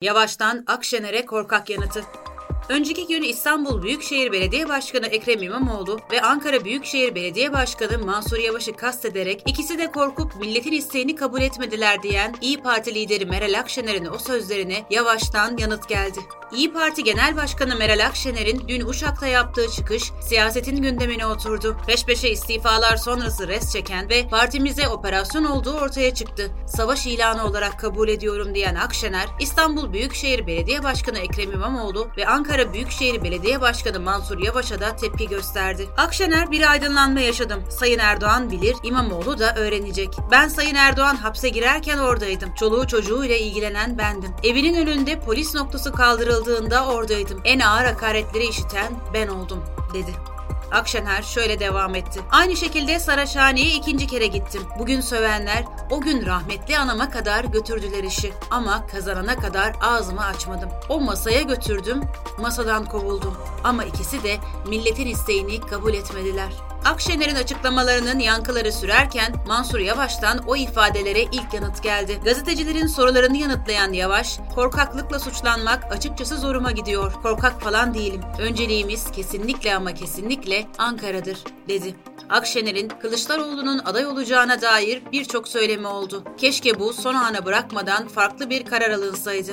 Yavaş'tan Akşener'e korkak yanıtı. Önceki gün İstanbul Büyükşehir Belediye Başkanı Ekrem İmamoğlu ve Ankara Büyükşehir Belediye Başkanı Mansur Yavaş'ı kastederek ikisi de korkup milletin isteğini kabul etmediler diyen İyi Parti lideri Meral Akşener'in o sözlerine Yavaş'tan yanıt geldi. İyi Parti Genel Başkanı Meral Akşener'in dün Uşak'ta yaptığı çıkış siyasetin gündemine oturdu. Peş peşe istifalar sonrası res çeken ve partimize operasyon olduğu ortaya çıktı. Savaş ilanı olarak kabul ediyorum diyen Akşener, İstanbul Büyükşehir Belediye Başkanı Ekrem İmamoğlu ve Ankara Büyükşehir Belediye Başkanı Mansur Yavaş'a da tepki gösterdi. Akşener bir aydınlanma yaşadım. Sayın Erdoğan bilir, İmamoğlu da öğrenecek. Ben Sayın Erdoğan hapse girerken oradaydım. Çoluğu çocuğuyla ilgilenen bendim. Evinin önünde polis noktası kaldırıldı kaldırıldığında oradaydım. En ağır hakaretleri işiten ben oldum, dedi. Akşener şöyle devam etti. Aynı şekilde Saraçhane'ye ikinci kere gittim. Bugün sövenler o gün rahmetli anama kadar götürdüler işi. Ama kazanana kadar ağzımı açmadım. O masaya götürdüm, masadan kovuldum. Ama ikisi de milletin isteğini kabul etmediler. Akşener'in açıklamalarının yankıları sürerken Mansur Yavaş'tan o ifadelere ilk yanıt geldi. Gazetecilerin sorularını yanıtlayan Yavaş, korkaklıkla suçlanmak açıkçası zoruma gidiyor. Korkak falan değilim. Önceliğimiz kesinlikle ama kesinlikle Ankara'dır, dedi. Akşener'in Kılıçdaroğlu'nun aday olacağına dair birçok söylemi oldu. Keşke bu son ana bırakmadan farklı bir karar alınsaydı.